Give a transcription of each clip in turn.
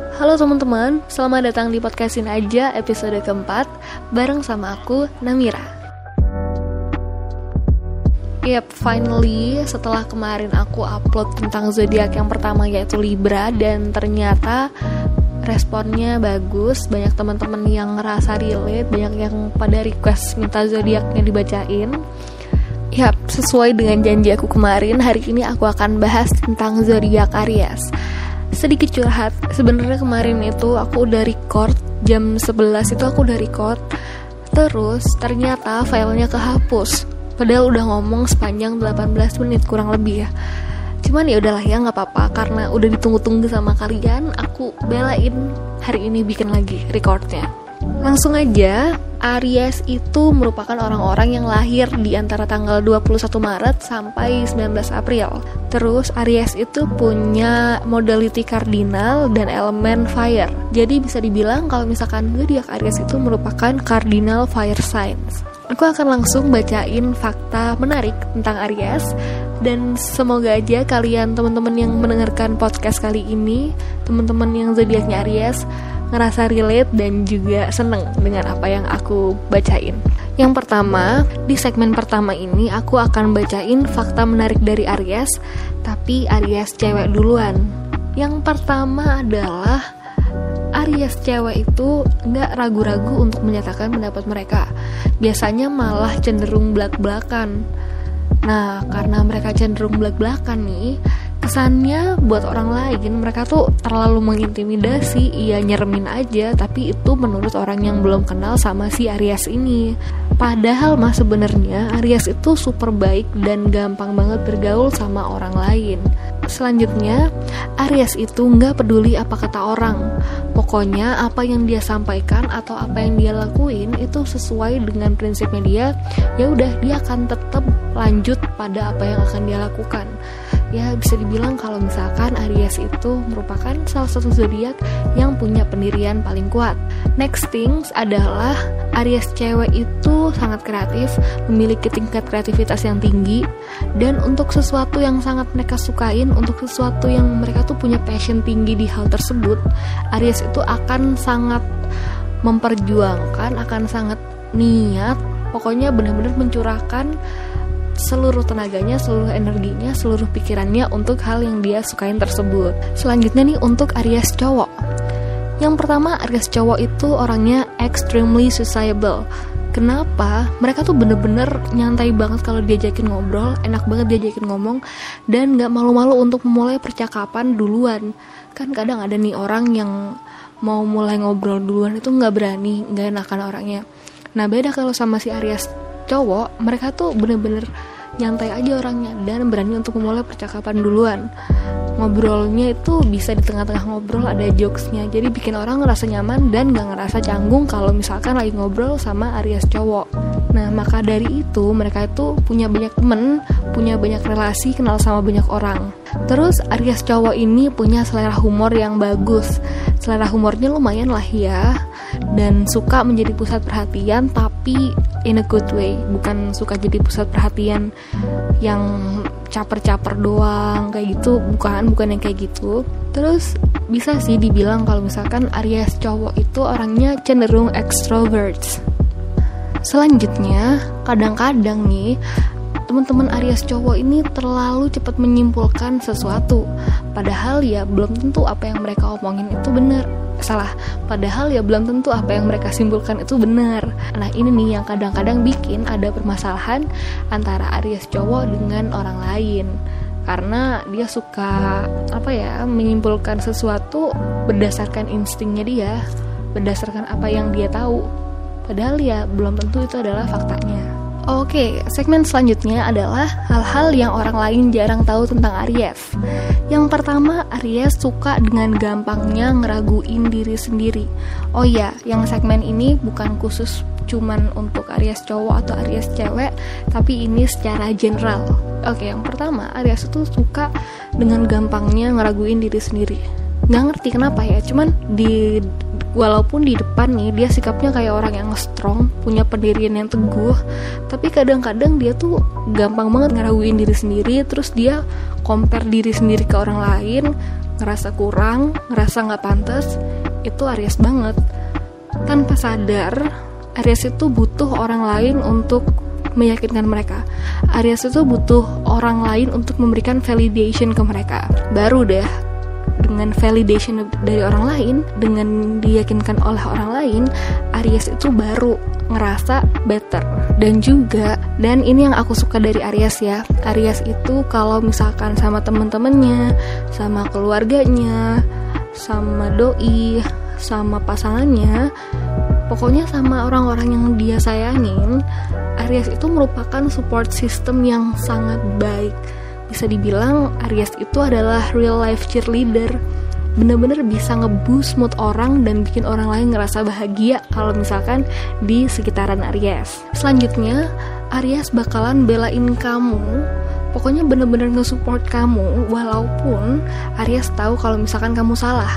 Halo teman-teman, selamat datang di podcastin aja episode keempat bareng sama aku Namira. Yap, finally setelah kemarin aku upload tentang zodiak yang pertama yaitu Libra dan ternyata responnya bagus, banyak teman-teman yang ngerasa relate, banyak yang pada request minta zodiaknya dibacain. Yap, sesuai dengan janji aku kemarin, hari ini aku akan bahas tentang zodiak Aries sedikit curhat. Sebenarnya kemarin itu aku udah record jam 11 itu aku udah record. Terus ternyata filenya kehapus. Padahal udah ngomong sepanjang 18 menit kurang lebih ya. Cuman ya udahlah ya nggak apa-apa. Karena udah ditunggu-tunggu sama kalian aku belain hari ini bikin lagi recordnya langsung aja Aries itu merupakan orang-orang yang lahir di antara tanggal 21 Maret sampai 19 April. Terus Aries itu punya modality kardinal dan elemen fire. Jadi bisa dibilang kalau misalkan zodiak Aries itu merupakan cardinal fire signs. Aku akan langsung bacain fakta menarik tentang Aries dan semoga aja kalian teman-teman yang mendengarkan podcast kali ini, teman-teman yang zodiaknya Aries ngerasa relate dan juga seneng dengan apa yang aku bacain. Yang pertama, di segmen pertama ini aku akan bacain fakta menarik dari Aries, tapi Aries cewek duluan. Yang pertama adalah Aries cewek itu nggak ragu-ragu untuk menyatakan pendapat mereka. Biasanya malah cenderung belak-belakan. Nah, karena mereka cenderung belak-belakan nih, kesannya buat orang lain. Mereka tuh terlalu mengintimidasi iya nyeremin aja tapi itu menurut orang yang belum kenal sama si Aries ini. Padahal mah sebenarnya Aries itu super baik dan gampang banget bergaul sama orang lain. Selanjutnya Aries itu nggak peduli apa kata orang. Pokoknya apa yang dia sampaikan atau apa yang dia lakuin itu sesuai dengan prinsipnya dia ya udah dia akan tetap lanjut pada apa yang akan dia lakukan ya bisa dibilang kalau misalkan Aries itu merupakan salah satu zodiak yang punya pendirian paling kuat. Next things adalah Aries cewek itu sangat kreatif, memiliki tingkat kreativitas yang tinggi dan untuk sesuatu yang sangat mereka sukain, untuk sesuatu yang mereka tuh punya passion tinggi di hal tersebut, Aries itu akan sangat memperjuangkan, akan sangat niat, pokoknya benar-benar mencurahkan seluruh tenaganya, seluruh energinya, seluruh pikirannya untuk hal yang dia sukain tersebut. Selanjutnya nih untuk Aries cowok. Yang pertama, Aries cowok itu orangnya extremely sociable. Kenapa? Mereka tuh bener-bener nyantai banget kalau diajakin ngobrol, enak banget diajakin ngomong, dan gak malu-malu untuk memulai percakapan duluan. Kan kadang ada nih orang yang mau mulai ngobrol duluan itu gak berani, gak enakan orangnya. Nah beda kalau sama si Aries cowok mereka tuh bener-bener nyantai aja orangnya dan berani untuk memulai percakapan duluan. Ngobrolnya itu bisa di tengah-tengah ngobrol ada jokesnya. Jadi bikin orang ngerasa nyaman dan gak ngerasa canggung kalau misalkan lagi ngobrol sama Aries cowok. Nah maka dari itu mereka itu punya banyak temen punya banyak relasi kenal sama banyak orang. Terus Aries cowok ini punya selera humor yang bagus. Selera humornya lumayan lah ya dan suka menjadi pusat perhatian tapi in a good way. Bukan suka jadi pusat perhatian yang caper-caper doang kayak gitu. Bukan bukan yang kayak gitu. Terus bisa sih dibilang kalau misalkan Aries cowok itu orangnya cenderung extroverts. Selanjutnya kadang-kadang nih teman-teman Aries cowok ini terlalu cepat menyimpulkan sesuatu. Padahal ya belum tentu apa yang mereka omongin itu benar. Salah padahal ya belum tentu apa yang mereka simpulkan itu benar. Nah ini nih yang kadang-kadang bikin ada permasalahan antara Aries cowok dengan orang lain. Karena dia suka apa ya menyimpulkan sesuatu berdasarkan instingnya dia berdasarkan apa yang dia tahu. Padahal ya belum tentu itu adalah faktanya Oke, segmen selanjutnya adalah hal-hal yang orang lain jarang tahu tentang Aries. Yang pertama, Aries suka dengan gampangnya ngeraguin diri sendiri. Oh iya, yang segmen ini bukan khusus cuman untuk Aries cowok atau Aries cewek, tapi ini secara general. Oke, yang pertama, Aries itu suka dengan gampangnya ngeraguin diri sendiri. Nggak ngerti kenapa ya, cuman di walaupun di depan nih dia sikapnya kayak orang yang strong punya pendirian yang teguh tapi kadang-kadang dia tuh gampang banget ngeraguin diri sendiri terus dia compare diri sendiri ke orang lain ngerasa kurang, ngerasa nggak pantas, itu Aries banget. Tanpa sadar, Aries itu butuh orang lain untuk meyakinkan mereka. Aries itu butuh orang lain untuk memberikan validation ke mereka. Baru deh dengan validation dari orang lain, dengan diyakinkan oleh orang lain, Aries itu baru ngerasa better. Dan juga, dan ini yang aku suka dari Aries ya, Aries itu kalau misalkan sama temen-temennya, sama keluarganya, sama doi, sama pasangannya, pokoknya sama orang-orang yang dia sayangin, Aries itu merupakan support system yang sangat baik bisa dibilang Aries itu adalah real life cheerleader bener-bener bisa ngeboost mood orang dan bikin orang lain ngerasa bahagia kalau misalkan di sekitaran Aries. Selanjutnya, Aries bakalan belain kamu. Pokoknya bener-bener nge-support kamu walaupun Aries tahu kalau misalkan kamu salah.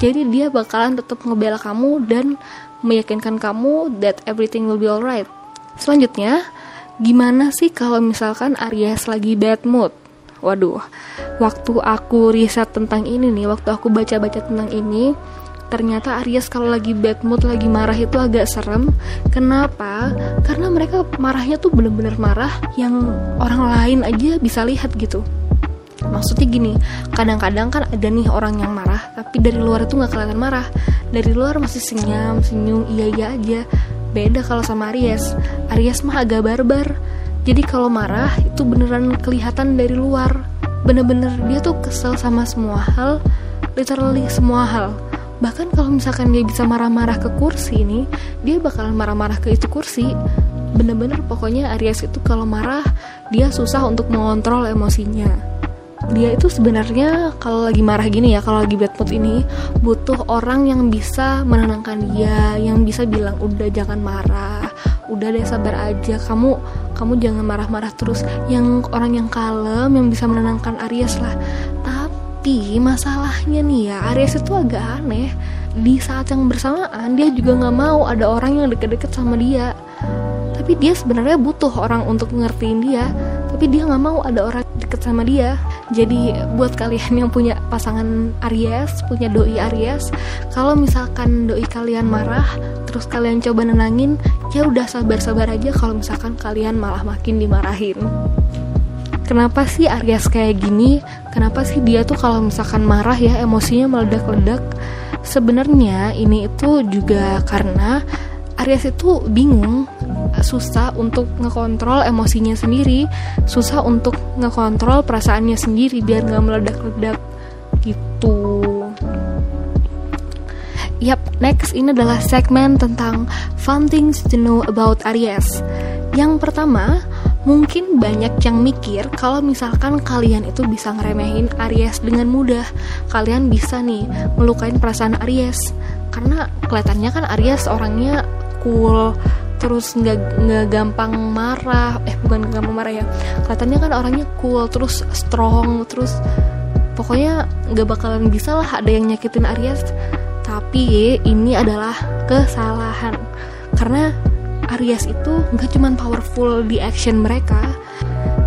Jadi dia bakalan tetap ngebela kamu dan meyakinkan kamu that everything will be alright. Selanjutnya, gimana sih kalau misalkan Aries lagi bad mood? Waduh, waktu aku riset tentang ini nih, waktu aku baca-baca tentang ini, ternyata Aries kalau lagi bad mood, lagi marah itu agak serem. Kenapa? Karena mereka marahnya tuh bener-bener marah yang orang lain aja bisa lihat gitu. Maksudnya gini, kadang-kadang kan ada nih orang yang marah, tapi dari luar itu nggak kelihatan marah. Dari luar masih senyum, senyum, iya iya aja. Beda kalau sama Aries. Aries mah agak barbar jadi kalau marah itu beneran kelihatan dari luar. Bener-bener dia tuh kesel sama semua hal literally semua hal. Bahkan kalau misalkan dia bisa marah-marah ke kursi ini dia bakalan marah-marah ke itu kursi. Bener-bener pokoknya Aries itu kalau marah dia susah untuk mengontrol emosinya. Dia itu sebenarnya kalau lagi marah gini ya kalau lagi bad mood ini butuh orang yang bisa menenangkan dia yang bisa bilang udah jangan marah udah deh sabar aja. Kamu kamu jangan marah-marah terus. Yang orang yang kalem yang bisa menenangkan Aries lah. Tapi masalahnya nih ya Aries itu agak aneh. Di saat yang bersamaan dia juga nggak mau ada orang yang deket-deket sama dia. Tapi dia sebenarnya butuh orang untuk ngertiin dia tapi dia nggak mau ada orang deket sama dia. Jadi buat kalian yang punya pasangan Aries punya doi Aries kalau misalkan doi kalian marah terus kalian coba nenangin ya udah sabar-sabar aja kalau misalkan kalian malah makin dimarahin. Kenapa sih Aries kayak gini? Kenapa sih dia tuh kalau misalkan marah ya emosinya meledak-ledak? Sebenarnya ini itu juga karena Aries itu bingung susah untuk ngekontrol emosinya sendiri susah untuk ngekontrol perasaannya sendiri biar nggak meledak-ledak gitu Yap, next ini adalah segmen tentang fun things to know about Aries. Yang pertama, mungkin banyak yang mikir kalau misalkan kalian itu bisa ngeremehin Aries dengan mudah. Kalian bisa nih melukain perasaan Aries. Karena kelihatannya kan Aries orangnya cool, terus nggak nggak gampang marah. Eh bukan gampang marah ya. Kelihatannya kan orangnya cool terus strong terus pokoknya nggak bakalan bisa lah ada yang nyakitin Aries. Tapi ini adalah kesalahan. Karena Aries itu nggak cuman powerful di action mereka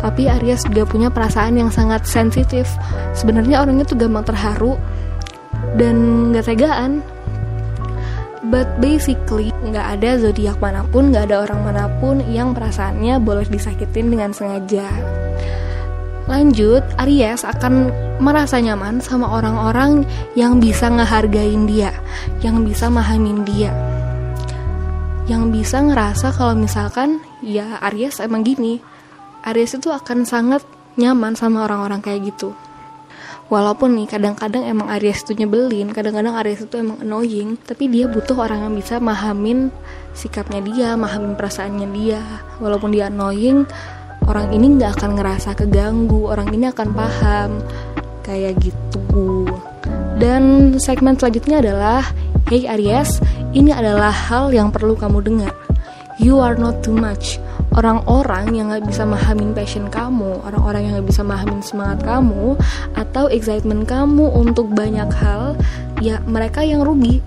tapi Aries juga punya perasaan yang sangat sensitif. Sebenarnya orangnya tuh gampang terharu dan nggak tegaan But basically, nggak ada zodiak mana pun, nggak ada orang mana pun yang perasaannya boleh disakitin dengan sengaja. Lanjut, Aries akan merasa nyaman sama orang-orang yang bisa ngehargain dia, yang bisa mahamin dia. Yang bisa ngerasa kalau misalkan, ya Aries emang gini. Aries itu akan sangat nyaman sama orang-orang kayak gitu walaupun nih kadang-kadang emang Aries itu nyebelin kadang-kadang Aries itu emang annoying tapi dia butuh orang yang bisa mahamin sikapnya dia mahamin perasaannya dia. Walaupun dia annoying orang ini nggak akan ngerasa keganggu orang ini akan paham. Kayak gitu. Dan segmen selanjutnya adalah Hey Aries, ini adalah hal yang perlu kamu dengar. You are not too much orang-orang yang gak bisa mahamin passion kamu, orang-orang yang gak bisa mahamin semangat kamu, atau excitement kamu untuk banyak hal, ya mereka yang rugi.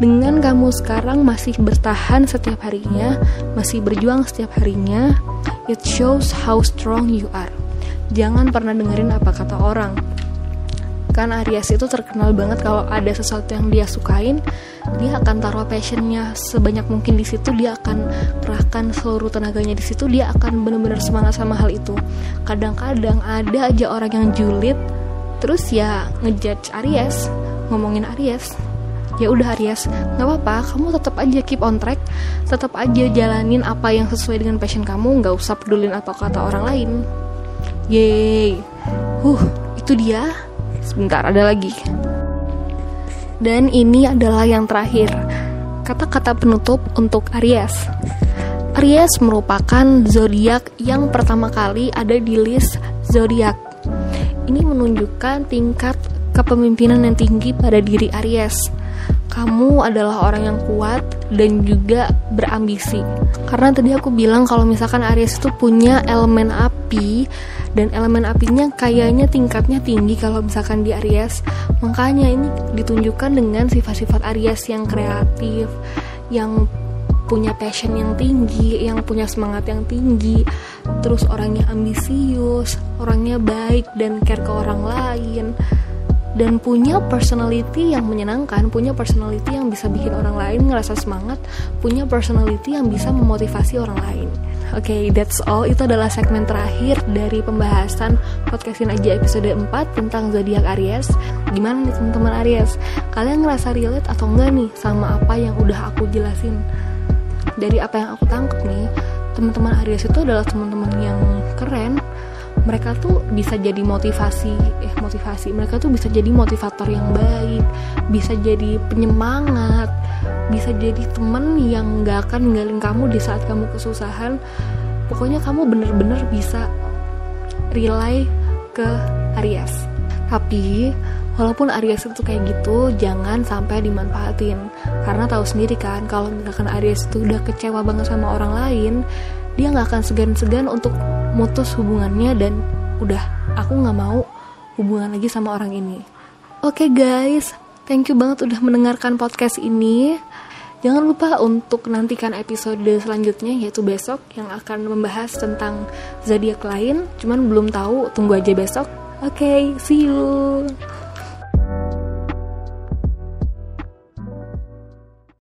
Dengan kamu sekarang masih bertahan setiap harinya, masih berjuang setiap harinya, it shows how strong you are. Jangan pernah dengerin apa kata orang. Kan Aries itu terkenal banget kalau ada sesuatu yang dia sukain dia akan taruh passionnya sebanyak mungkin di situ dia akan kerahkan seluruh tenaganya di situ dia akan benar-benar semangat sama hal itu. Kadang-kadang ada aja orang yang julid terus ya ngejudge Aries ngomongin Aries ya udah Aries nggak apa-apa kamu tetap aja keep on track tetap aja jalanin apa yang sesuai dengan passion kamu nggak usah pedulin apa kata orang lain. Yeay. Huh, itu dia. Sebentar, ada lagi. Dan ini adalah yang terakhir. Kata-kata penutup untuk Aries. Aries merupakan zodiak yang pertama kali ada di list zodiak. Ini menunjukkan tingkat kepemimpinan yang tinggi pada diri Aries. Kamu adalah orang yang kuat dan juga berambisi. Karena tadi aku bilang kalau misalkan Aries itu punya elemen api, dan elemen apinya kayaknya tingkatnya tinggi kalau misalkan di Aries. Makanya ini ditunjukkan dengan sifat-sifat Aries yang kreatif yang punya passion yang tinggi, yang punya semangat yang tinggi, terus orangnya ambisius, orangnya baik dan care ke orang lain, dan punya personality yang menyenangkan, punya personality yang bisa bikin orang lain ngerasa semangat, punya personality yang bisa memotivasi orang lain. Oke, okay, that's all. Itu adalah segmen terakhir dari pembahasan podcastin aja episode 4 tentang zodiak Aries. Gimana nih teman-teman Aries? Kalian ngerasa relate atau enggak nih sama apa yang udah aku jelasin? Dari apa yang aku tangkep nih, teman-teman Aries itu adalah teman-teman yang keren. Mereka tuh bisa jadi motivasi, eh motivasi. Mereka tuh bisa jadi motivator yang baik, bisa jadi penyemangat, bisa jadi temen yang gak akan ninggalin kamu di saat kamu kesusahan. Pokoknya kamu bener-bener bisa rely ke Aries. Tapi walaupun Aries itu kayak gitu jangan sampai dimanfaatin. Karena tahu sendiri kan kalau misalkan Aries itu udah kecewa banget sama orang lain dia nggak akan segan-segan untuk mutus hubungannya dan udah aku nggak mau hubungan lagi sama orang ini. Oke okay, guys thank you banget udah mendengarkan podcast ini Jangan lupa untuk nantikan episode selanjutnya yaitu besok yang akan membahas tentang zodiak lain. Cuman belum tahu, tunggu aja besok. Oke, okay, see you.